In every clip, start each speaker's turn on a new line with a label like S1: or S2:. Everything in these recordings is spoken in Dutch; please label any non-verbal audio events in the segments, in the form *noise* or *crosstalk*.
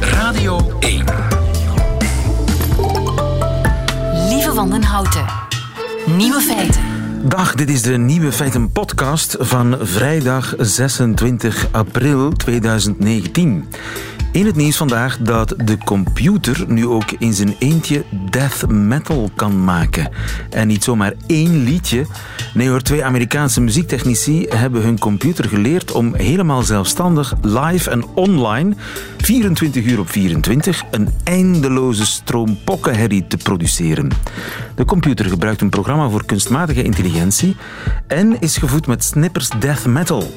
S1: Radio 1.
S2: Lieve van den Houten. Nieuwe feiten.
S3: Dag, dit is de Nieuwe Feiten podcast van vrijdag 26 april 2019. In het nieuws vandaag dat de computer nu ook in zijn eentje death metal kan maken. En niet zomaar één liedje. Nee hoor, twee Amerikaanse muziektechnici hebben hun computer geleerd om helemaal zelfstandig, live en online, 24 uur op 24, een eindeloze stroom pokkenherrie te produceren. De computer gebruikt een programma voor kunstmatige intelligentie en is gevoed met snippers death metal.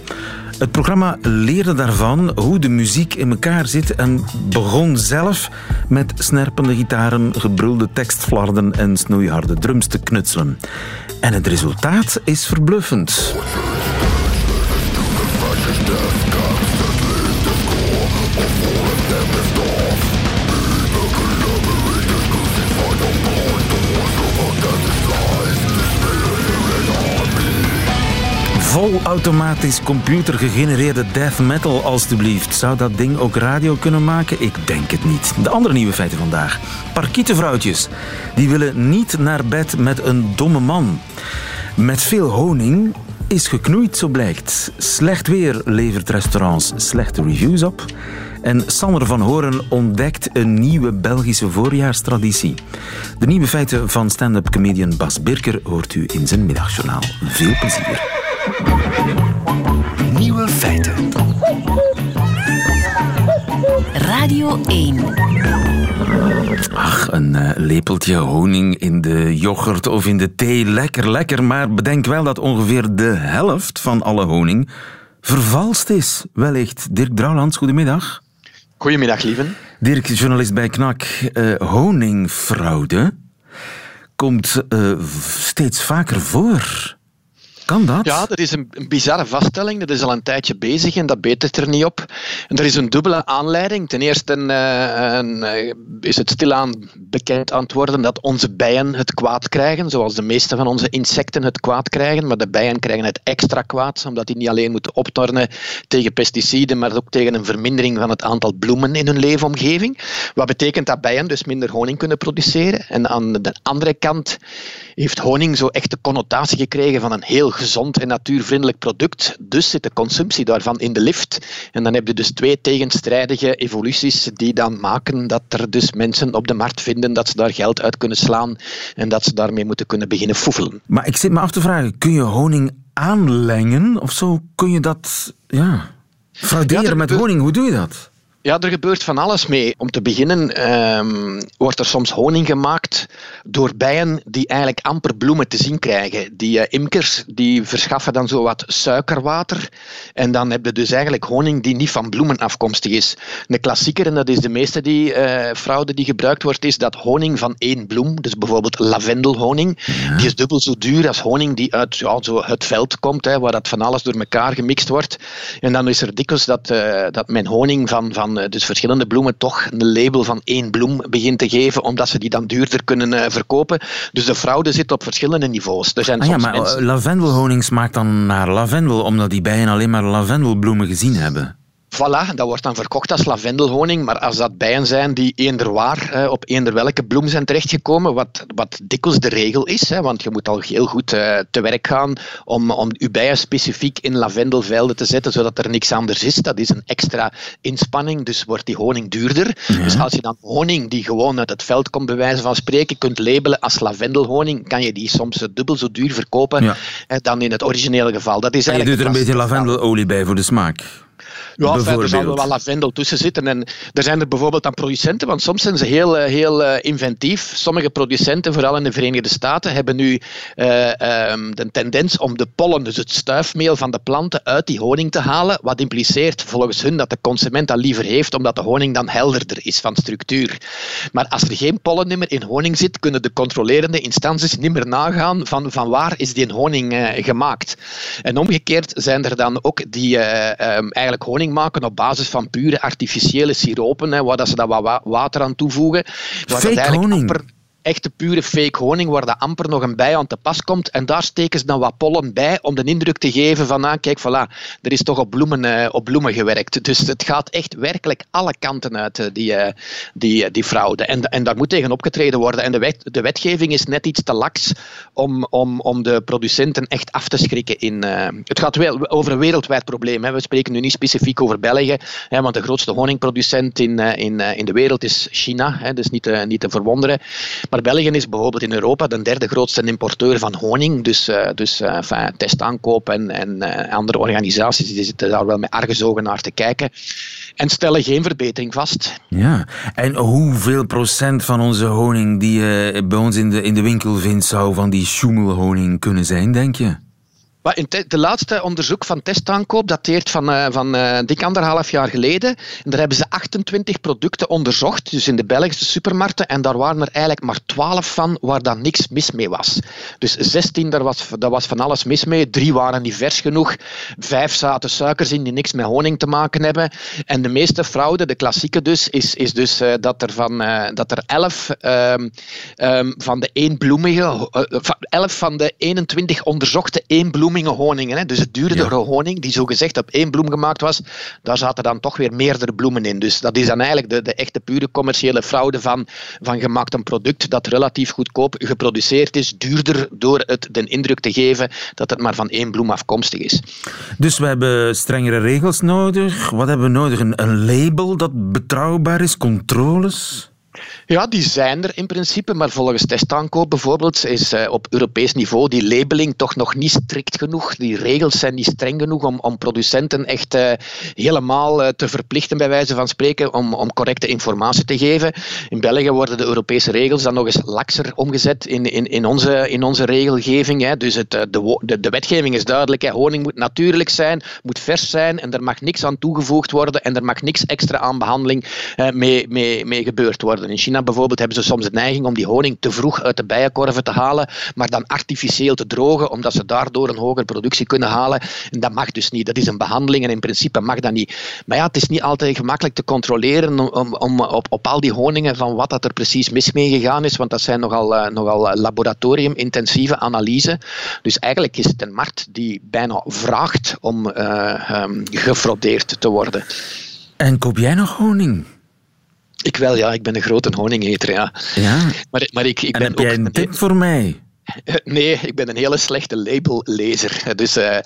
S3: Het programma leerde daarvan hoe de muziek in elkaar zit en begon zelf met snerpende gitaren, gebrulde tekstflarden en snoeiharde drums te knutselen. En het resultaat is verbluffend. Volautomatisch computergegenereerde death metal, alstublieft. Zou dat ding ook radio kunnen maken? Ik denk het niet. De andere nieuwe feiten vandaag. Parkietenvrouwtjes. Die willen niet naar bed met een domme man. Met veel honing is geknoeid, zo blijkt. Slecht weer levert restaurants slechte reviews op. En Sander van Horen ontdekt een nieuwe Belgische voorjaarstraditie. De nieuwe feiten van stand-up comedian Bas Birker hoort u in zijn middagjournaal. Veel plezier.
S1: Nieuwe feiten.
S2: Radio 1.
S3: Ach, een uh, lepeltje honing in de yoghurt of in de thee. Lekker, lekker. Maar bedenk wel dat ongeveer de helft van alle honing vervalst is. Wellicht. Dirk Drouwlands, goedemiddag.
S4: Goedemiddag, lieven.
S3: Dirk, journalist bij KNAK. Uh, honingfraude komt uh, steeds vaker voor. Kan dat?
S4: Ja, dat is een, een, bizarre vaststelling. Dat is al een tijdje bezig en dat betert er niet op. En er is een dubbele aanleiding. Ten eerste een, uh, is het stilaan bekend aan het worden dat onze bijen het kwaad krijgen, zoals de meeste van onze insecten het kwaad krijgen. Maar de bijen krijgen het extra kwaad, omdat die niet alleen moeten optornen tegen pesticiden, maar ook tegen een vermindering van het aantal bloemen in hun leefomgeving. Wat betekent dat bijen dus minder honing kunnen produceren. En aan de andere kant heeft honing zo echt de connotatie gekregen van een heel gezond en natuurvriendelijk product. Dus zit de consumptie daarvan in de lift. En dan heb je dus twee tegenstrijdige evoluties die dan maken dat er dus mensen op de markt vinden dat ze daar geld uit kunnen slaan en dat ze daarmee moeten kunnen beginnen foefelen.
S3: Maar ik zit me af te vragen, kun je honing aanlengen of zo? Kun je dat ja, frauderen ja, met honing? Hoe doe je dat?
S4: Ja, er gebeurt van alles mee. Om te beginnen um, wordt er soms honing gemaakt door bijen die eigenlijk amper bloemen te zien krijgen. Die uh, imkers die verschaffen dan zo wat suikerwater en dan heb je dus eigenlijk honing die niet van bloemen afkomstig is. De klassieker, en dat is de meeste die, uh, fraude die gebruikt wordt, is dat honing van één bloem, dus bijvoorbeeld lavendelhoning, ja. die is dubbel zo duur als honing die uit ja, zo het veld komt, hè, waar dat van alles door elkaar gemixt wordt. En dan is er dikwijls dat, uh, dat men honing van, van dus verschillende bloemen toch een label van één bloem begint te geven, omdat ze die dan duurder kunnen uh, verkopen. Dus de fraude zit op verschillende niveaus. Er zijn
S3: ah, ja, maar
S4: mensen...
S3: lavendelhoning smaakt dan naar lavendel, omdat die bijen alleen maar lavendelbloemen gezien hebben.
S4: Voilà, dat wordt dan verkocht als lavendelhoning, maar als dat bijen zijn die eender waar eh, op eender welke bloem zijn terechtgekomen, wat, wat dikwijls de regel is, hè, want je moet al heel goed uh, te werk gaan om, om je bijen specifiek in lavendelvelden te zetten, zodat er niks anders is. Dat is een extra inspanning, dus wordt die honing duurder. Ja. Dus als je dan honing die gewoon uit het veld komt, bij wijze van spreken, kunt labelen als lavendelhoning, kan je die soms dubbel zo duur verkopen ja. eh, dan in het originele geval. Dat is
S3: en je doet er een beetje lavendelolie bij voor de smaak.
S4: Ja, er zal wel lavendel tussen zitten. En er zijn er bijvoorbeeld aan producenten, want soms zijn ze heel, heel uh, inventief. Sommige producenten, vooral in de Verenigde Staten, hebben nu uh, um, de tendens om de pollen, dus het stuifmeel van de planten, uit die honing te halen. Wat impliceert volgens hun dat de consument dat liever heeft, omdat de honing dan helderder is van structuur. Maar als er geen pollen meer in honing zit, kunnen de controlerende instanties niet meer nagaan van, van waar is die honing uh, gemaakt. En omgekeerd zijn er dan ook die um, eigenlijk honing maken op basis van pure artificiële siropen, hè, waar dat ze daar wat water aan toevoegen.
S3: Fake honing? Amper,
S4: echte pure fake honing waar dat amper nog een bij aan te pas komt. En daar steken ze dan wat pollen bij om de indruk te geven van, ah, kijk, voilà, er is toch op bloemen, uh, op bloemen gewerkt. Dus het gaat echt werkelijk alle kanten uit, uh, die, uh, die, die fraude. En, en daar moet tegen opgetreden worden. En de, wet, de wetgeving is net iets te laks om, om, om de producenten echt af te schrikken. In, het gaat wel over een wereldwijd probleem. Hè. We spreken nu niet specifiek over België, hè, want de grootste honingproducent in, in, in de wereld is China. Hè, dus niet, niet te verwonderen. Maar België is bijvoorbeeld in Europa de derde grootste importeur van honing. Dus, uh, dus uh, enfin, testaankoop en, en uh, andere organisaties die zitten daar wel met argusogen naar te kijken. En stellen geen verbetering vast.
S3: Ja, en hoeveel procent van onze honing die je bij ons in de, in de winkel vindt, zou van die schoemelhoning kunnen zijn, denk je?
S4: De laatste onderzoek van testaankoop dateert van, uh, van uh, dik anderhalf jaar geleden. En daar hebben ze 28 producten onderzocht, dus in de Belgische supermarkten. En daar waren er eigenlijk maar 12 van waar dan niks mis mee was. Dus 16, daar was, was van alles mis mee. Drie waren niet vers genoeg. Vijf zaten suikers in die niks met honing te maken hebben. En de meeste fraude, de klassieke dus, is, is dus uh, dat, er van, dat er 11 um, um, van de eenbloemige, 11 van de 21 onderzochte honingen. Hè. Dus het duurdere ja. honing, die zogezegd op één bloem gemaakt was, daar zaten dan toch weer meerdere bloemen in. Dus dat is dan eigenlijk de, de echte pure commerciële fraude van, van gemaakt een product dat relatief goedkoop geproduceerd is, duurder door het de indruk te geven dat het maar van één bloem afkomstig is.
S3: Dus we hebben strengere regels nodig. Wat hebben we nodig? Een, een label dat betrouwbaar is, controles?
S4: Ja, die zijn er in principe, maar volgens testaankoop bijvoorbeeld is uh, op Europees niveau die labeling toch nog niet strikt genoeg. Die regels zijn niet streng genoeg om, om producenten echt uh, helemaal uh, te verplichten, bij wijze van spreken, om, om correcte informatie te geven. In België worden de Europese regels dan nog eens lakser omgezet in, in, in, onze, in onze regelgeving. Hè. Dus het, de, de, de wetgeving is duidelijk. Hè. Honing moet natuurlijk zijn, moet vers zijn en er mag niks aan toegevoegd worden en er mag niks extra aan behandeling mee, mee, mee gebeurd worden. In China bijvoorbeeld hebben ze soms de neiging om die honing te vroeg uit de bijenkorven te halen, maar dan artificieel te drogen, omdat ze daardoor een hogere productie kunnen halen. En dat mag dus niet. Dat is een behandeling en in principe mag dat niet. Maar ja, het is niet altijd gemakkelijk te controleren om, om op, op al die honingen van wat dat er precies mis mee gegaan is, want dat zijn nogal, uh, nogal laboratorium-intensieve analyse. Dus eigenlijk is het een markt die bijna vraagt om uh, gefraudeerd te worden.
S3: En koop jij nog honing?
S4: Ik wel, ja. Ik ben een grote honingeter, ja.
S3: ja.
S4: Maar, maar ik, ik
S3: en
S4: ben
S3: heb jij een tip voor mij?
S4: Nee, ik ben een hele slechte labellezer. Dus, uh,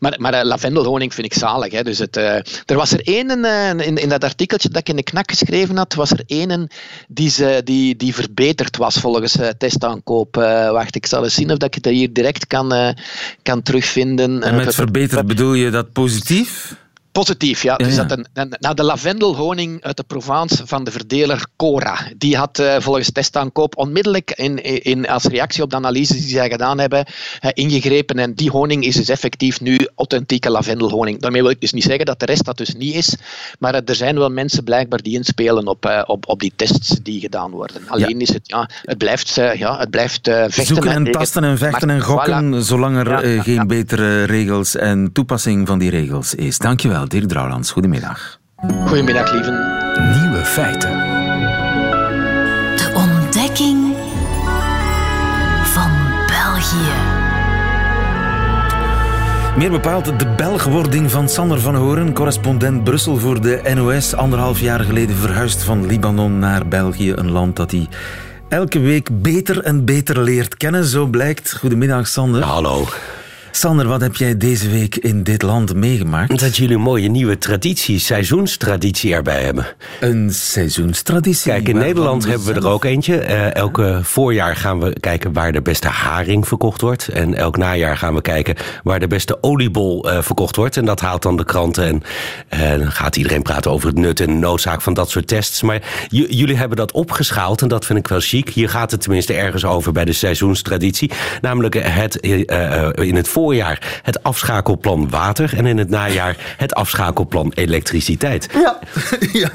S4: maar maar uh, lavendelhoning vind ik zalig. Hè. Dus het, uh, er was er één in, in dat artikeltje dat ik in de knak geschreven had, was er één die, ze, die, die verbeterd was volgens testaankoop. wacht, ik zal eens zien of dat ik dat hier direct kan, kan terugvinden.
S3: En met verbeterd bedoel je dat positief?
S4: Positief, ja. Dus dat een, een, nou, de lavendelhoning uit de Provence van de verdeler Cora. Die had uh, volgens testaankoop onmiddellijk in, in, als reactie op de analyses die zij gedaan hebben, uh, ingegrepen. En die honing is dus effectief nu authentieke lavendelhoning. Daarmee wil ik dus niet zeggen dat de rest dat dus niet is. Maar uh, er zijn wel mensen blijkbaar die inspelen op, op, op die tests die gedaan worden. Alleen ja. is het, ja, het blijft, ja, het blijft vechten.
S3: Zoeken en, tasten en vechten en gokken, voilà. zolang er ja, geen betere regels en toepassing van die regels is. Dankjewel. Dirk Drouwlands, goedemiddag.
S4: Goedemiddag, lieven.
S1: Nieuwe feiten.
S2: De ontdekking van België.
S3: Meer bepaald de Belgwording van Sander van Horen, correspondent Brussel voor de NOS. Anderhalf jaar geleden verhuisd van Libanon naar België, een land dat hij elke week beter en beter leert kennen, zo blijkt. Goedemiddag, Sander.
S5: Hallo.
S3: Sander, wat heb jij deze week in dit land meegemaakt?
S5: Dat jullie een mooie nieuwe traditie, seizoenstraditie erbij hebben.
S3: Een seizoenstraditie?
S5: Kijk, in Nederland hebben we er ook eentje. Uh, elke voorjaar gaan we kijken waar de beste haring verkocht wordt. En elk najaar gaan we kijken waar de beste oliebol uh, verkocht wordt. En dat haalt dan de kranten. En uh, dan gaat iedereen praten over het nut en de noodzaak van dat soort tests. Maar jullie hebben dat opgeschaald en dat vind ik wel chic. Hier gaat het tenminste ergens over bij de seizoenstraditie. Namelijk het in het voorjaar voorjaar het afschakelplan water en in het najaar het afschakelplan elektriciteit.
S3: Ja, *laughs* ja.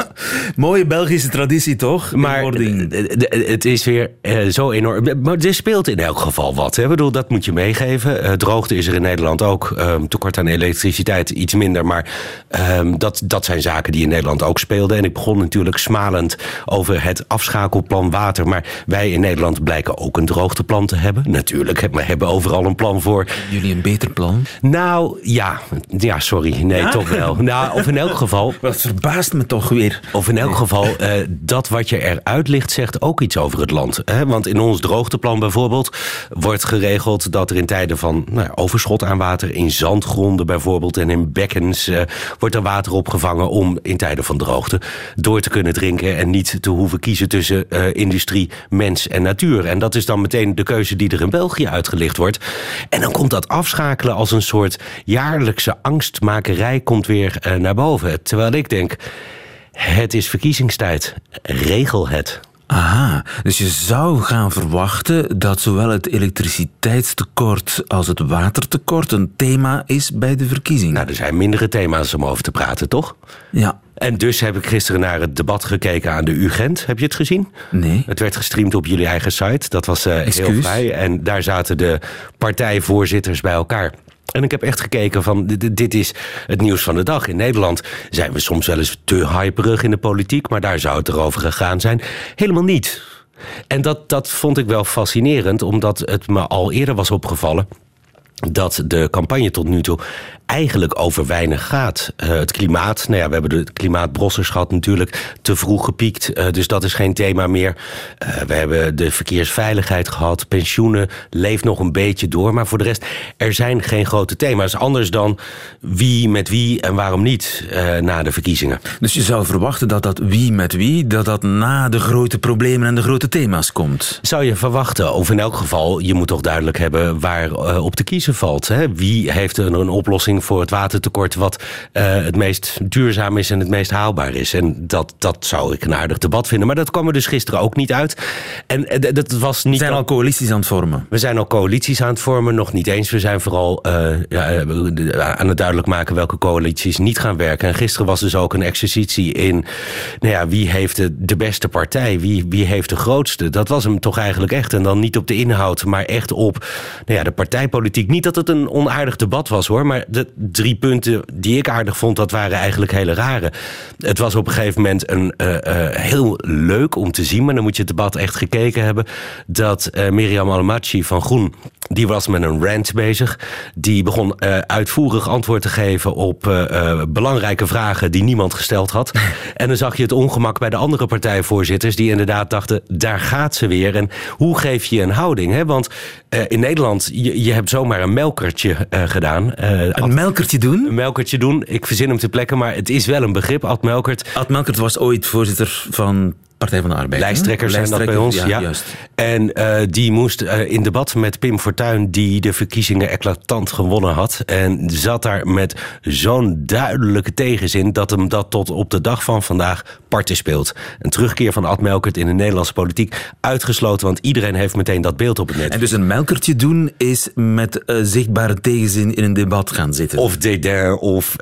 S3: mooie Belgische traditie toch?
S5: Maar het is weer uh, zo enorm. Maar er speelt in elk geval wat. Hè? Ik bedoel, dat moet je meegeven. Uh, droogte is er in Nederland ook. Um, tekort aan elektriciteit iets minder. Maar um, dat, dat zijn zaken die in Nederland ook speelden. En ik begon natuurlijk smalend over het afschakelplan water. Maar wij in Nederland blijken ook een droogteplan te hebben. Natuurlijk, we hebben overal een plan voor.
S3: Jullie een beter plan?
S5: Nou, ja. Ja, sorry. Nee, toch wel. Nou, of in elk geval... *laughs*
S3: Dat verbaast me toch weer.
S5: Of in elk geval, uh, dat wat je eruit ligt zegt ook iets over het land. Hè? Want in ons droogteplan bijvoorbeeld wordt geregeld dat er in tijden van nou, overschot aan water in zandgronden bijvoorbeeld en in bekkens uh, wordt er water opgevangen om in tijden van droogte door te kunnen drinken en niet te hoeven kiezen tussen uh, industrie, mens en natuur. En dat is dan meteen de keuze die er in België uitgelicht wordt. En dan komt dat afschakelen als een soort jaarlijkse angstmakerij komt weer uh, naar boven. Terwijl ik denk, het is verkiezingstijd. Regel het.
S3: Aha, dus je zou gaan verwachten dat zowel het elektriciteitstekort als het watertekort een thema is bij de verkiezingen.
S5: Nou, er zijn mindere thema's om over te praten, toch?
S3: Ja.
S5: En dus heb ik gisteren naar het debat gekeken aan de UGent. Heb je het gezien?
S3: Nee.
S5: Het werd gestreamd op jullie eigen site. Dat was uh, heel vrij. En daar zaten de partijvoorzitters bij elkaar. En ik heb echt gekeken van, dit is het nieuws van de dag. In Nederland zijn we soms wel eens te hyperig in de politiek... maar daar zou het erover gegaan zijn. Helemaal niet. En dat, dat vond ik wel fascinerend, omdat het me al eerder was opgevallen dat de campagne tot nu toe eigenlijk over weinig gaat. Uh, het klimaat, nou ja, we hebben de klimaatbrossers gehad natuurlijk, te vroeg gepiekt, uh, dus dat is geen thema meer. Uh, we hebben de verkeersveiligheid gehad, pensioenen leeft nog een beetje door, maar voor de rest, er zijn geen grote thema's. Anders dan wie met wie en waarom niet na de verkiezingen.
S3: Dus je zou verwachten dat dat wie met wie, dat dat na de grote problemen en de grote thema's komt?
S5: Zou je verwachten, of in elk geval, je moet toch duidelijk hebben waar op te kiezen valt. Hè? Wie heeft er een oplossing voor het watertekort wat uh, het meest duurzaam is en het meest haalbaar is. En dat, dat zou ik een aardig debat vinden. Maar dat kwam er dus gisteren ook niet uit. En uh, dat was niet.
S3: We zijn al coalities aan het vormen.
S5: We zijn al coalities aan het vormen, nog niet eens. We zijn vooral uh, ja, aan het duidelijk maken welke coalities niet gaan werken. En gisteren was dus ook een exercitie in nou ja, wie heeft de, de beste partij, wie, wie heeft de grootste. Dat was hem toch eigenlijk echt. En dan niet op de inhoud, maar echt op nou ja, de partijpolitiek. Niet dat het een onaardig debat was hoor, maar de, drie punten die ik aardig vond, dat waren eigenlijk hele rare. Het was op een gegeven moment een, uh, uh, heel leuk om te zien, maar dan moet je het debat echt gekeken hebben, dat uh, Miriam Almachi van Groen, die was met een rant bezig. Die begon uitvoerig antwoord te geven op belangrijke vragen die niemand gesteld had. *laughs* en dan zag je het ongemak bij de andere partijvoorzitters, die inderdaad dachten, daar gaat ze weer. En hoe geef je een houding? Hè? Want in Nederland, je, je hebt zomaar een melkertje gedaan.
S3: een melkertje doen?
S5: Een melkertje doen. Ik verzin hem te plekken, maar het is wel een begrip. Ad Melkert.
S3: Ad Melkert was ooit voorzitter van Partij van de Arbeid.
S5: Lijsttrekkers zijn dat bij ons, ja. ja. En uh, die moest uh, in debat met Pim Fortuyn... die de verkiezingen eclatant gewonnen had. En zat daar met zo'n duidelijke tegenzin... dat hem dat tot op de dag van vandaag parten speelt. Een terugkeer van Ad Melkert in de Nederlandse politiek uitgesloten... want iedereen heeft meteen dat beeld op het net.
S3: En dus een melkertje doen is met uh, zichtbare tegenzin in een debat gaan zitten.
S5: Of dédain, of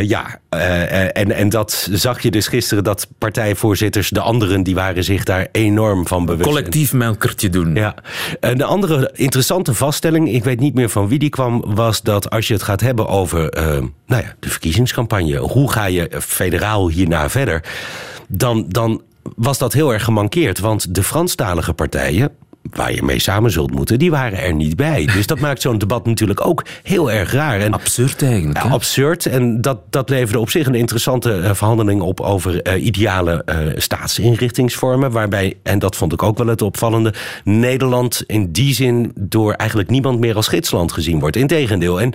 S5: ja. En, en dat zag je dus gisteren dat partijvoorzitters... de anderen die waren zich daar enorm van bewust.
S3: Collectief melkertje doen.
S5: Ja. En de andere interessante vaststelling, ik weet niet meer van wie die kwam, was dat als je het gaat hebben over uh, nou ja, de verkiezingscampagne, hoe ga je federaal hierna verder, dan, dan was dat heel erg gemankeerd. Want de Franstalige partijen, waar je mee samen zult moeten, die waren er niet bij. *laughs* Dus dat maakt zo'n debat natuurlijk ook heel erg raar. En,
S3: absurd eigenlijk.
S5: Absurd. En dat, dat leverde op zich een interessante uh, verhandeling op over uh, ideale uh, staatsinrichtingsvormen. Waarbij, en dat vond ik ook wel het opvallende, Nederland in die zin door eigenlijk niemand meer als gidsland gezien wordt. Integendeel. En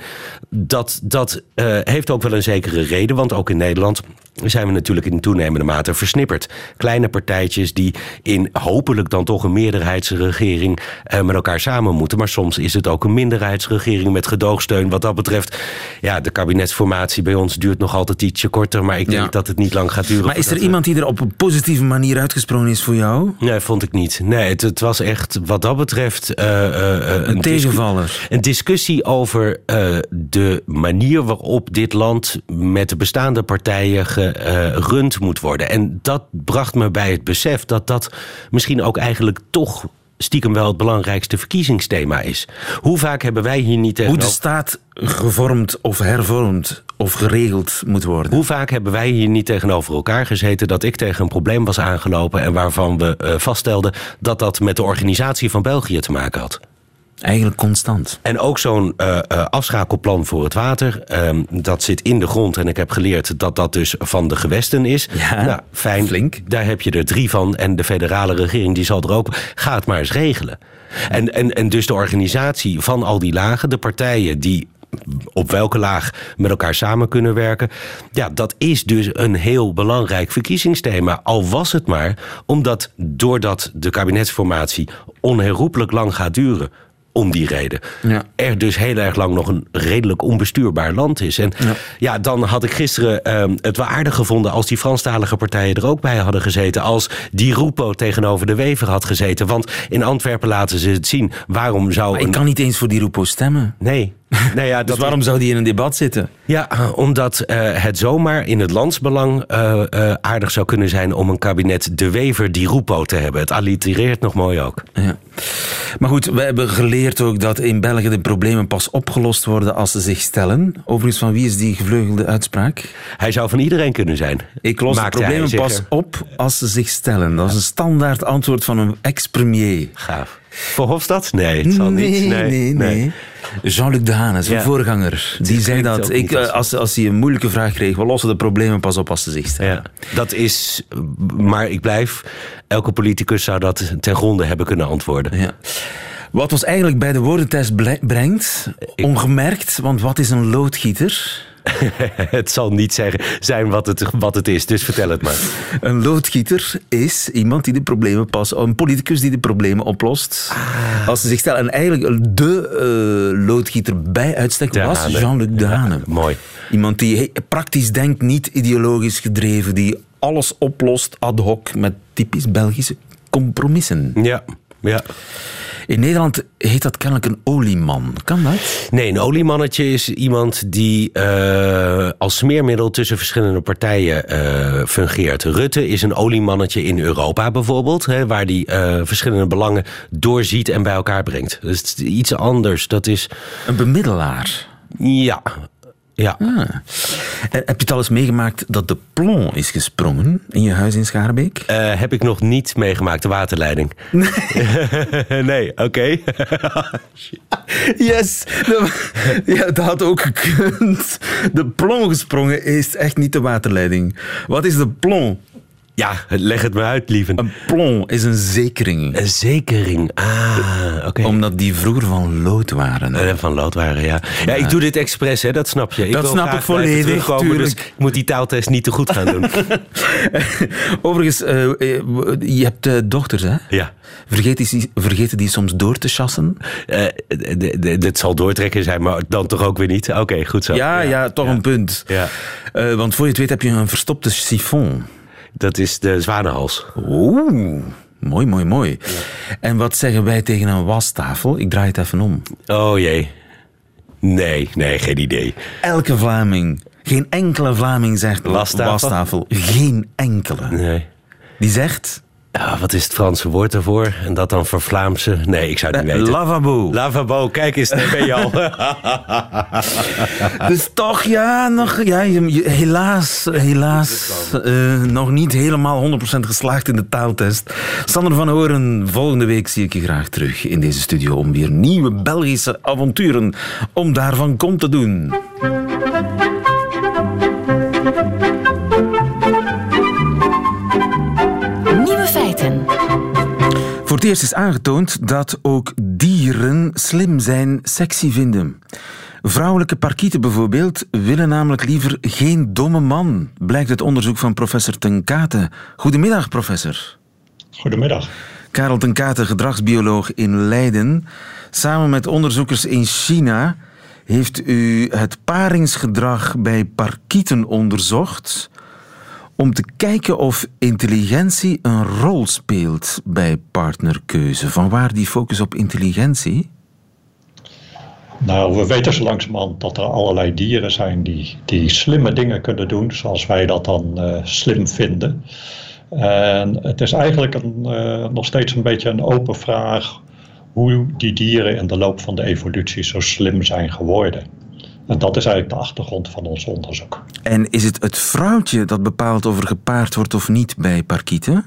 S5: dat, dat heeft ook wel een zekere reden, want ook in Nederland zijn we natuurlijk in toenemende mate versnipperd. Kleine partijtjes die in hopelijk dan toch een meerderheidsregering eh, met elkaar samen moeten. Maar soms is het ook een minderheidsregering met gedoogsteun. Wat dat betreft, ja, de kabinetsformatie bij ons duurt nog altijd ietsje korter. Maar ik denk
S3: Ja.
S5: dat het niet lang gaat duren.
S3: Maar is er iemand die er op een positieve manier uitgesprongen is voor jou?
S5: Nee, vond ik niet. Nee, het, het was echt wat dat betreft eh, eh, eh,
S3: Een
S5: discu-
S3: tegenvaller.
S5: Een discussie over de manier waarop dit land met de bestaande partijen gerund moet worden. En dat bracht me bij het besef dat dat misschien ook eigenlijk toch stiekem wel het belangrijkste verkiezingsthema is. Hoe vaak hebben wij hier niet
S3: Hoe de staat gevormd of hervormd of geregeld moet worden.
S5: Hoe vaak hebben wij hier niet tegenover elkaar gezeten dat ik tegen een probleem was aangelopen en waarvan we eh, vaststelden dat dat met de organisatie van België te maken had?
S3: Eigenlijk constant.
S5: En ook zo'n eh, eh, afschakelplan voor het water. ehm, dat zit in de grond. En ik heb geleerd dat dat dus van de gewesten is.
S3: Ja,
S5: nou, fijn.
S3: flink.
S5: Daar heb je er drie van. En de federale regering die zal er ook. Ga het maar eens regelen. En, en, en dus de organisatie van al die lagen. De partijen die op welke laag met elkaar samen kunnen werken. Ja, dat is dus een heel belangrijk verkiezingsthema. Al was het maar omdat doordat de kabinetsformatie onherroepelijk lang gaat duren om die reden.
S3: Ja.
S5: Er dus heel erg lang nog een redelijk onbestuurbaar land is. En ja, dan had ik gisteren ehm, het wel aardig gevonden als die Franstalige partijen er ook bij hadden gezeten. Als die Rupo tegenover de Wever had gezeten. Want in Antwerpen laten ze het zien. Waarom zou
S3: Maar
S5: een...
S3: ik kan niet eens voor die Rupo stemmen.
S5: Nee. *laughs* Nou ja,
S3: Dus waarom zou die in een debat zitten?
S5: ja, omdat eh, het zomaar in het landsbelang eh, eh, aardig zou kunnen zijn om een kabinet de Wever die Rupo te hebben. Het allitereert nog mooi ook.
S3: Ja. Maar goed, we hebben geleerd ook dat in België de problemen pas opgelost worden als ze zich stellen. Overigens, van wie is die gevleugelde uitspraak?
S5: Hij zou van iedereen kunnen zijn.
S3: Ik los
S5: Maakte
S3: de problemen pas op als ze zich stellen. Dat is een standaard antwoord van een ex-premier.
S5: Gaaf. Voor Hofstad? Nee, het zal
S3: nee,
S5: niet.
S3: nee, nee, Jean-Luc Dehane, zijn
S5: Ja.
S3: voorganger, die zei dat ik, eh,
S5: als-
S3: als, hij een moeilijke vraag kreeg, we lossen de problemen pas op als ze zich stellen.
S5: Ja, dat is. Maar ik blijf. Elke politicus zou dat ten gronde hebben kunnen antwoorden.
S3: Ja. Wat ons eigenlijk bij de woordentest brengt, ongemerkt, want wat is een loodgieter? *laughs*
S5: het zal niet zeggen, zijn wat het, wat het is, dus vertel het maar.
S3: Een loodgieter is iemand die de problemen pas, een politicus die de problemen oplost. Als ze zich stellen, en eigenlijk de eh, loodgieter bij uitstek was. Jean-Luc Dehane.
S5: Ja, mooi.
S3: Iemand die praktisch denkt, niet ideologisch gedreven, die alles oplost ad hoc met typisch Belgische compromissen.
S5: Ja, ja.
S3: In Nederland heet dat kennelijk een olieman. Kan dat?
S5: Nee, een oliemannetje is iemand die eh, als smeermiddel tussen verschillende partijen eh, fungeert. Rutte is een oliemannetje in Europa bijvoorbeeld, hè, waar die eh, verschillende belangen doorziet en bij elkaar brengt. Dus het is iets anders. Dat is,
S3: Een bemiddelaar.
S5: ja, ja.
S3: En heb je het al eens meegemaakt dat de plomb is gesprongen in je huis in Schaarbeek?
S5: Eh, heb ik nog niet meegemaakt, de waterleiding. Nee, *laughs* nee oké. *laughs*
S3: Yes! Ja, dat had ook gekund. De plomb gesprongen is echt niet de waterleiding. Wat is de plomb?
S5: Ja, leg het me uit, lieve.
S3: Een plomb is een zekering.
S5: Een zekering. Ah, oké.
S3: Omdat die vroeger van lood waren.
S5: Eh, Van lood waren, ja. Ja, ik doe dit expres, hè, dat snap je.
S3: Dat
S5: wil
S3: snap ik volledig.
S5: Dus ik moet die taaltest niet te goed gaan doen. *laughs*
S3: Overigens, eh, eh, je hebt dochters, hè?
S5: ja.
S3: Vergeet die, vergeten die soms door te chassen?
S5: D- dit zal doortrekken zijn, maar dan toch ook weer niet. Oké, goed zo.
S3: Ja, ja, toch een punt.
S5: Ja.
S3: Want voor je het weet heb je een verstopte siphon.
S5: Dat is de zwanenhals.
S3: Oeh, mooi, mooi, mooi. En wat zeggen wij tegen een wastafel? Ik draai het even om.
S5: Oh jee. Nee, nee, geen idee.
S3: Elke Vlaming, geen enkele Vlaming zegt
S5: Wastafel?
S3: wastafel. Geen enkele.
S5: Nee.
S3: Die zegt
S5: Ja, wat is het Franse woord daarvoor? En dat dan voor Vlaamse? Nee, ik zou het niet
S3: eh,
S5: weten.
S3: lavabo.
S5: Lavabo, kijk eens, daar ben je al. *laughs*
S3: Dus toch, ja, nog, ja helaas, helaas eh, nog niet helemaal 100% geslaagd in de taaltest. Sander van Horen, volgende week zie ik je graag terug in deze studio om weer nieuwe Belgische avonturen om daarvan kom te doen. Eerst is aangetoond dat ook dieren slim zijn sexy vinden. Vrouwelijke parkieten bijvoorbeeld willen namelijk liever geen domme man, blijkt het onderzoek van professor Ten Kate. Goedemiddag, professor.
S6: Goedemiddag.
S3: Karel Ten Kate, gedragsbioloog in Leiden. Samen met onderzoekers in China heeft u het paringsgedrag bij parkieten onderzocht om te kijken of intelligentie een rol speelt bij partnerkeuze. Vanwaar die focus op intelligentie?
S6: Nou, we weten zo langzamerhand dat er allerlei dieren zijn die, die slimme dingen kunnen doen, zoals wij dat dan uh, slim vinden. En het is eigenlijk een, uh, nog steeds een beetje een open vraag hoe die dieren in de loop van de evolutie zo slim zijn geworden. En dat is eigenlijk de achtergrond van ons onderzoek.
S3: En is het het vrouwtje dat bepaalt of er gepaard wordt of niet bij parkieten?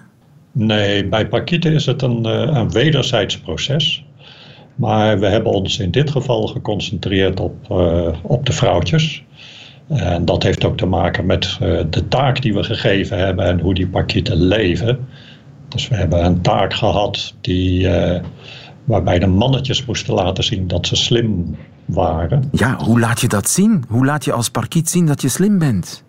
S6: Nee, bij parkieten is het een, eh, een wederzijds proces. Maar we hebben ons in dit geval geconcentreerd op, uh, op de vrouwtjes. En dat heeft ook te maken met uh, de taak die we gegeven hebben en hoe die parkieten leven. Dus we hebben een taak gehad die, uh, waarbij de mannetjes moesten laten zien dat ze slim waren.
S3: Ja, hoe laat je dat zien? Hoe laat je als parkiet zien dat je slim bent?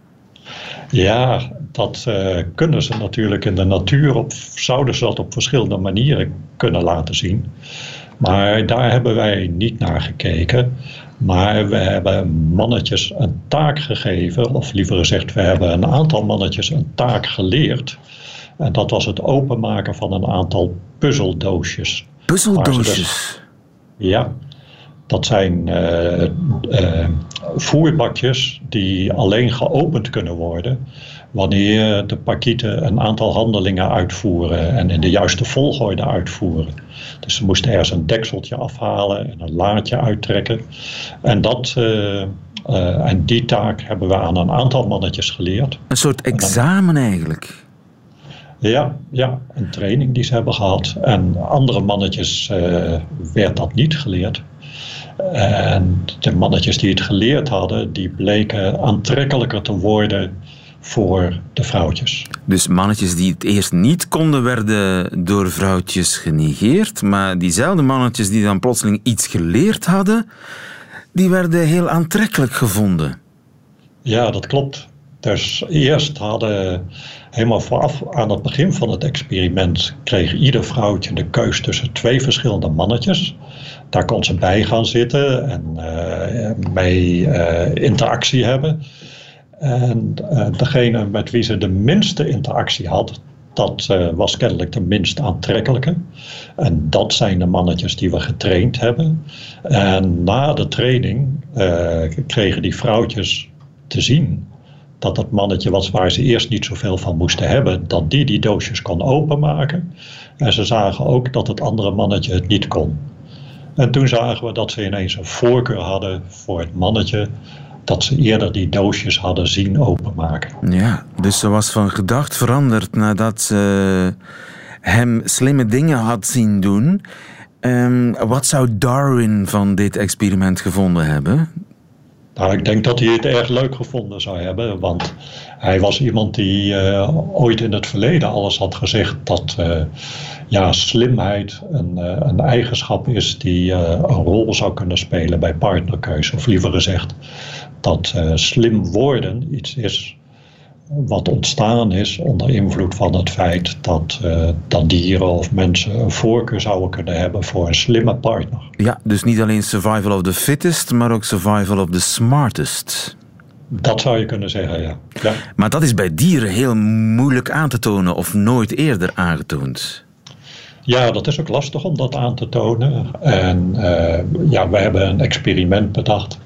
S6: Ja, dat uh, kunnen ze natuurlijk in de natuur. Op, zouden ze dat op verschillende manieren kunnen laten zien. Maar daar hebben wij niet naar gekeken. Maar we hebben mannetjes een taak gegeven, of liever gezegd, we hebben een aantal mannetjes een taak geleerd. En dat was het openmaken van een aantal puzzeldoosjes.
S3: Puzzeldoosjes?
S6: Ja, dat zijn uh, uh, voerbakjes die alleen geopend kunnen worden wanneer de parkieten een aantal handelingen uitvoeren en in de juiste volgorde uitvoeren. Dus ze moesten ergens een dekseltje afhalen en een laadje uittrekken. En, dat, uh, uh, en die taak hebben we aan een aantal mannetjes geleerd.
S3: Een soort examen eigenlijk?
S6: Ja, ja, een training die ze hebben gehad. En andere mannetjes uh, werd dat niet geleerd. En de mannetjes die het geleerd hadden, die bleken aantrekkelijker te worden voor de vrouwtjes.
S3: Dus mannetjes die het eerst niet konden, werden door vrouwtjes genegeerd. Maar diezelfde mannetjes die dan plotseling iets geleerd hadden, die werden heel aantrekkelijk gevonden.
S6: Ja, dat klopt. Dus eerst hadden, helemaal vooraf aan het begin van het experiment, kreeg ieder vrouwtje de keus tussen twee verschillende mannetjes. Daar kon ze bij gaan zitten en uh, mee uh, interactie hebben. En uh, degene met wie ze de minste interactie had, dat was kennelijk de minst aantrekkelijke. En dat zijn de mannetjes die we getraind hebben. En na de training kregen die vrouwtjes te zien dat het mannetje was waar ze eerst niet zoveel van moesten hebben, dat die die doosjes kon openmaken. En ze zagen ook dat het andere mannetje het niet kon. En toen zagen we dat ze ineens een voorkeur hadden voor het mannetje dat ze eerder die doosjes hadden zien openmaken.
S3: Ja, dus ze was van gedacht veranderd nadat ze hem slimme dingen had zien doen. Um, wat zou Darwin van dit experiment gevonden hebben?
S6: Nou, ik denk dat hij het erg leuk gevonden zou hebben, want hij was iemand die uh, ooit in het verleden alles had gezegd dat uh, ja, slimheid een, uh, een eigenschap is die een rol zou kunnen spelen bij partnerkeuze. Of liever gezegd, dat slim worden iets is wat ontstaan is onder invloed van het feit dat, uh, dat dieren of mensen een voorkeur zouden kunnen hebben voor een slimme partner.
S3: Ja, dus niet alleen survival of the fittest, maar ook survival of the smartest.
S6: Dat zou je kunnen zeggen, ja. ja.
S3: Maar dat is bij dieren heel moeilijk aan te tonen of nooit eerder aangetoond.
S6: Ja, dat is ook lastig om dat aan te tonen. En uh, ja, we hebben een experiment bedacht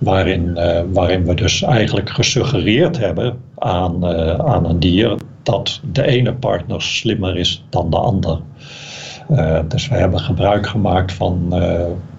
S6: waarin, uh, waarin we dus eigenlijk gesuggereerd hebben aan, uh, aan een dier dat de ene partner slimmer is dan de ander. Uh, dus we hebben gebruik gemaakt van,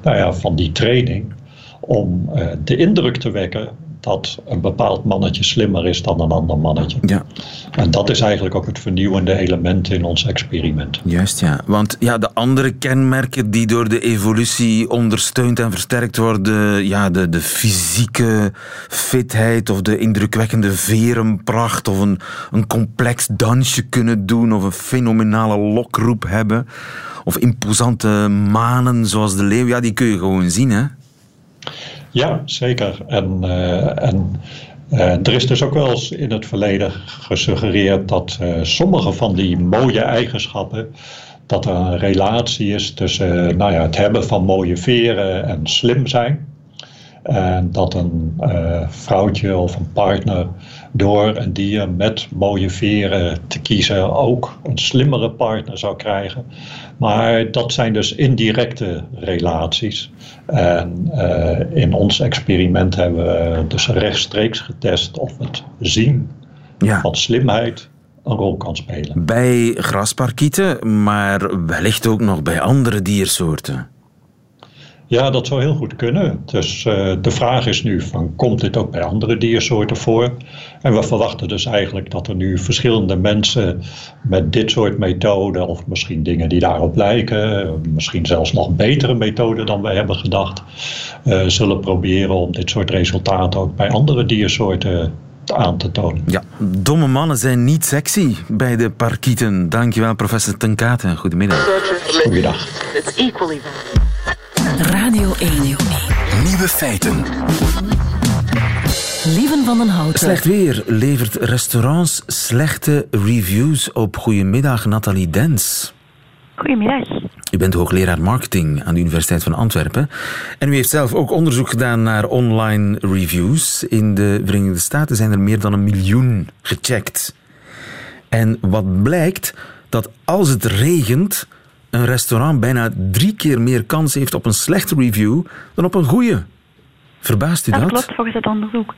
S6: nou ja, van die training om de indruk te wekken dat een bepaald mannetje slimmer is dan een ander mannetje.
S3: Ja.
S6: En dat is eigenlijk ook het vernieuwende element in ons experiment.
S3: Juist, ja. Want ja, de andere kenmerken die door de evolutie ondersteund en versterkt worden, ja, de, de fysieke fitheid of de indrukwekkende verenpracht of een, een complex dansje kunnen doen of een fenomenale lokroep hebben of imposante manen zoals de leeuw, ja, die kun je gewoon zien, hè?
S6: Ja, zeker. En, uh, en uh, er is dus ook wel eens in het verleden gesuggereerd dat uh, sommige van die mooie eigenschappen, dat er een relatie is tussen nou ja, het hebben van mooie veren en slim zijn. En dat een uh, vrouwtje of een partner door een dier met mooie veren te kiezen ook een slimmere partner zou krijgen. Maar dat zijn dus indirecte relaties. En uh, in ons experiment hebben we dus rechtstreeks getest of het zien
S3: Ja.
S6: van slimheid een rol kan spelen.
S3: Bij grasparkieten, maar wellicht ook nog bij andere diersoorten.
S6: Ja, dat zou heel goed kunnen. Dus uh, de vraag is nu van, komt dit ook bij andere diersoorten voor? En we verwachten dus eigenlijk dat er nu verschillende mensen met dit soort methoden, of misschien dingen die daarop lijken, misschien zelfs nog betere methoden dan wij hebben gedacht, uh, zullen proberen om dit soort resultaten ook bij andere diersoorten aan te tonen.
S3: Ja, domme mannen zijn niet sexy bij de parkieten. Dankjewel, professor Tenkate. Goedemiddag.
S6: Goeiedag.
S2: Radio 1.
S1: Nieuwe feiten.
S2: Lieven van den Houten.
S3: Slecht weer levert restaurants slechte reviews op. Goedemiddag, Nathalie Dens.
S7: Goedemiddag.
S3: U bent hoogleraar marketing aan de Universiteit van Antwerpen. En u heeft zelf ook onderzoek gedaan naar online reviews. In de Verenigde Staten zijn er meer dan een miljoen gecheckt. En wat blijkt, dat als het regent, een restaurant bijna drie keer meer kans heeft op een slechte review dan op een goede. Verbaast u dat?
S7: Dat klopt volgens het onderzoek.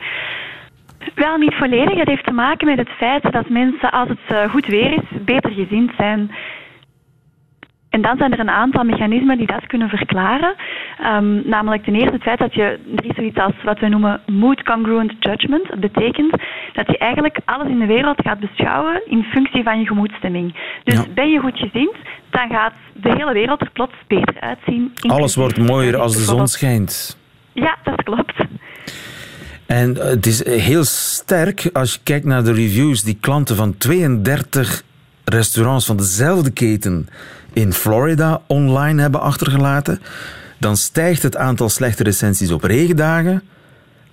S7: Wel niet volledig. Het heeft te maken met het feit dat mensen, als het eh, goed weer is, beter gezind zijn. En dan zijn er een aantal mechanismen die dat kunnen verklaren. Um, namelijk ten eerste het feit dat je, er is zoiets als wat we noemen mood congruent judgment. Dat betekent dat je eigenlijk alles in de wereld gaat beschouwen in functie van je gemoedstemming. Dus
S3: Ja.
S7: ben je goed gezind, dan gaat de hele wereld er plots beter uitzien.
S3: Alles wordt mooier als de zon schijnt.
S7: Ja, dat klopt.
S3: En eh, het is heel sterk als je kijkt naar de reviews die klanten van 32 restaurants van dezelfde keten in Florida online hebben achtergelaten. Dan stijgt het aantal slechte recensies op regendagen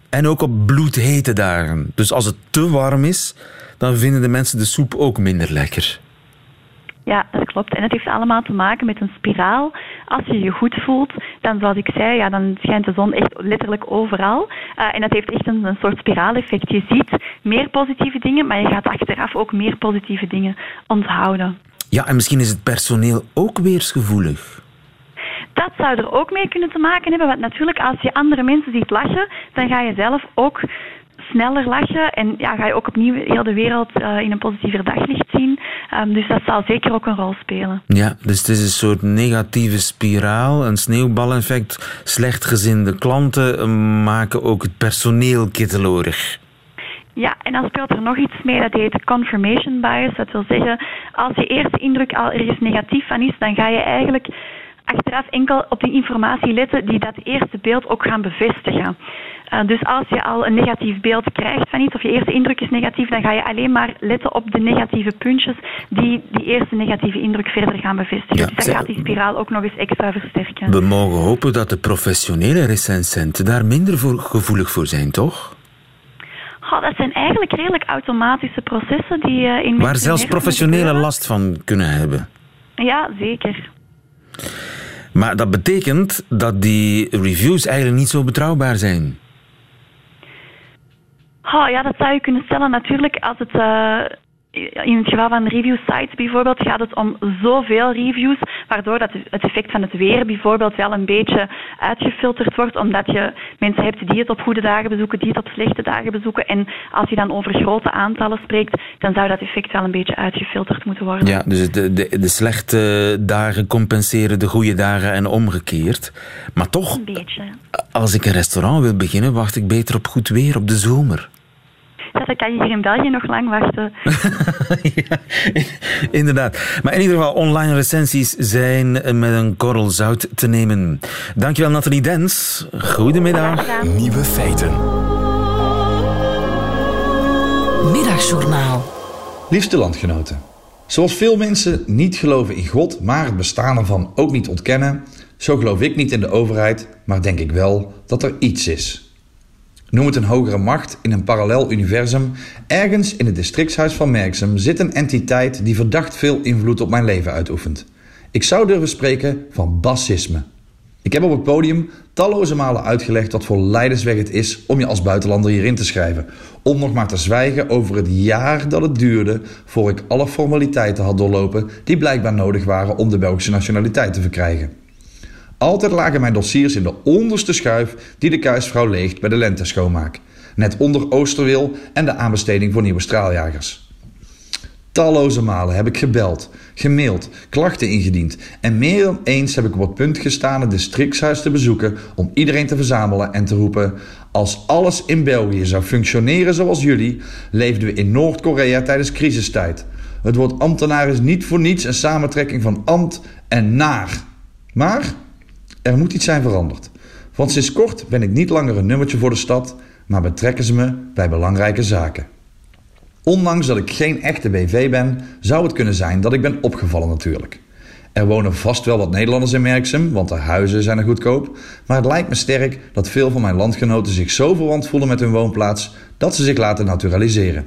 S3: en ook op bloedhete dagen. Dus als het te warm is, dan vinden de mensen de soep ook minder lekker.
S7: Ja, dat klopt. En het heeft allemaal te maken met een spiraal. Als je je goed voelt, dan zoals ik zei, ja, dan schijnt de zon echt letterlijk overal. Uh, en dat heeft echt een, een soort spiraaleffect. Je ziet meer positieve dingen, maar je gaat achteraf ook meer positieve dingen onthouden.
S3: Ja, en misschien is het personeel ook weersgevoelig.
S7: Dat zou er ook mee kunnen te maken hebben, want natuurlijk als je andere mensen ziet lachen, dan ga je zelf ook sneller lachen en ja, ga je ook opnieuw heel de wereld uh, in een positiever daglicht zien. Um, dus dat zal zeker ook een rol spelen.
S3: Ja, dus het is een soort negatieve spiraal, een sneeuwbaleffect. Slechtgezinde klanten uh, maken ook het personeel kittelorig.
S7: Ja, en dan speelt er nog iets mee, dat heet confirmation bias. Dat wil zeggen, als je eerste indruk al ergens negatief van is, dan ga je eigenlijk achteraf enkel op die informatie letten die dat eerste beeld ook gaan bevestigen. Uh, dus als je al een negatief beeld krijgt van iets, of je eerste indruk is negatief, dan ga je alleen maar letten op de negatieve puntjes die die eerste negatieve indruk verder gaan bevestigen. Ja, dus dat gaat die spiraal ook nog eens extra versterken.
S3: We mogen hopen dat de professionele recensenten daar minder voor gevoelig voor zijn, toch?
S7: Dat zijn eigenlijk redelijk automatische processen die uh, in
S3: Waar zelfs professionele last van kunnen hebben.
S7: Ja, zeker.
S3: Maar dat betekent dat die reviews eigenlijk niet zo betrouwbaar zijn.
S7: Oh, ja, dat zou je kunnen stellen. Natuurlijk, als het uh, in het geval van review sites bijvoorbeeld gaat het om zoveel reviews, waardoor dat het effect van het weer bijvoorbeeld wel een beetje uitgefilterd wordt, omdat je mensen hebt die het op goede dagen bezoeken, die het op slechte dagen bezoeken. En als je dan over grote aantallen spreekt, dan zou dat effect wel een beetje uitgefilterd moeten worden.
S3: Ja, dus de, de, de slechte dagen compenseren de goede dagen en omgekeerd. Maar toch,
S7: een beetje.
S3: als ik een restaurant wil beginnen, wacht ik beter op goed weer op de zomer.
S7: Ja, dan kan je hier in België nog lang wachten. *laughs*
S3: ja, inderdaad. Maar in ieder geval, online recensies zijn met een korrel zout te nemen. Dankjewel Nathalie Dens. Goedemiddag.
S1: Nieuwe feiten.
S2: Middagjournaal.
S8: Liefste landgenoten. Zoals veel mensen niet geloven in God, maar het bestaan ervan ook niet ontkennen, Zo geloof ik niet in de overheid, maar denk ik wel dat er iets is. Noem het een hogere macht in een parallel universum. Ergens in het districtshuis van Merksem zit een entiteit die verdacht veel invloed op mijn leven uitoefent. Ik zou durven spreken van bassisme. Ik heb op het podium talloze malen uitgelegd wat voor leidersweg het is om je als buitenlander hierin te schrijven. Om nog maar te zwijgen over het jaar dat het duurde voor ik alle formaliteiten had doorlopen die blijkbaar nodig waren om de Belgische nationaliteit te verkrijgen. Altijd lagen mijn dossiers in de onderste schuif die de kuisvrouw leegt bij de lenteschoonmaak. Net onder Oosterwil en de aanbesteding voor nieuwe straaljagers. Talloze malen heb ik gebeld, gemaild, klachten ingediend en meer dan eens heb ik op het punt gestaan het districtshuis te bezoeken om iedereen te verzamelen en te roepen: Als alles in België zou functioneren zoals jullie, leefden we in Noord-Korea tijdens crisistijd. Het woord ambtenaar is niet voor niets een samentrekking van ambt en naar. Maar er moet iets zijn veranderd. Want sinds kort ben ik niet langer een nummertje voor de stad, maar betrekken ze me bij belangrijke zaken. Ondanks dat ik geen echte BV ben, zou het kunnen zijn dat ik ben opgevallen natuurlijk. Er wonen vast wel wat Nederlanders in Merksem, want de huizen zijn er goedkoop. Maar het lijkt me sterk dat veel van mijn landgenoten zich zo verwant voelen met hun woonplaats dat ze zich laten naturaliseren.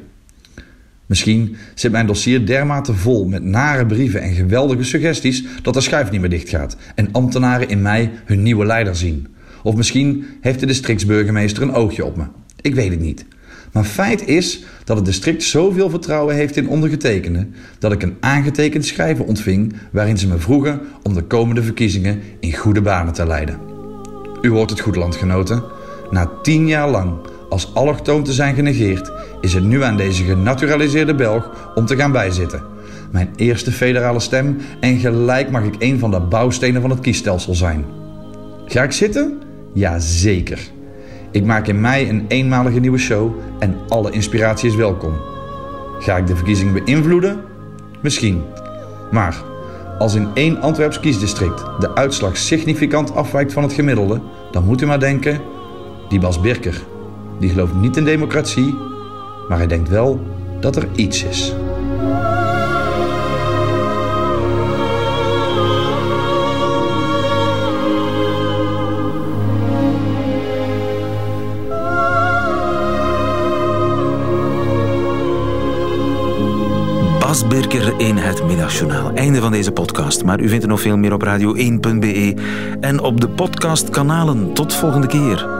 S8: Misschien zit mijn dossier dermate vol met nare brieven en geweldige suggesties dat de schuif niet meer dicht gaat en ambtenaren in mij hun nieuwe leider zien. Of misschien heeft de districtsburgemeester een oogje op me. Ik weet het niet. Maar feit is dat het district zoveel vertrouwen heeft in ondergetekende dat ik een aangetekend schrijven ontving waarin ze me vroegen om de komende verkiezingen in goede banen te leiden. U hoort het goed, landgenoten. Na tien jaar lang als allochtoon te zijn genegeerd, is het nu aan deze genaturaliseerde Belg om te gaan bijzitten. Mijn eerste federale stem en gelijk mag ik een van de bouwstenen van het kiesstelsel zijn. Ga ik zitten? Ja, zeker. Ik maak in mei een eenmalige nieuwe show en alle inspiratie is welkom. Ga ik de verkiezingen beïnvloeden? Misschien. Maar als in één Antwerps kiesdistrict de uitslag significant afwijkt van het gemiddelde, dan moet u maar denken: die Bas Birker, die gelooft niet in democratie, maar hij denkt wel dat er iets is.
S3: Bas Birker in het Middagjournaal. Einde van deze podcast, maar u vindt er nog veel meer op radio1.be en op de podcastkanalen. Tot volgende keer.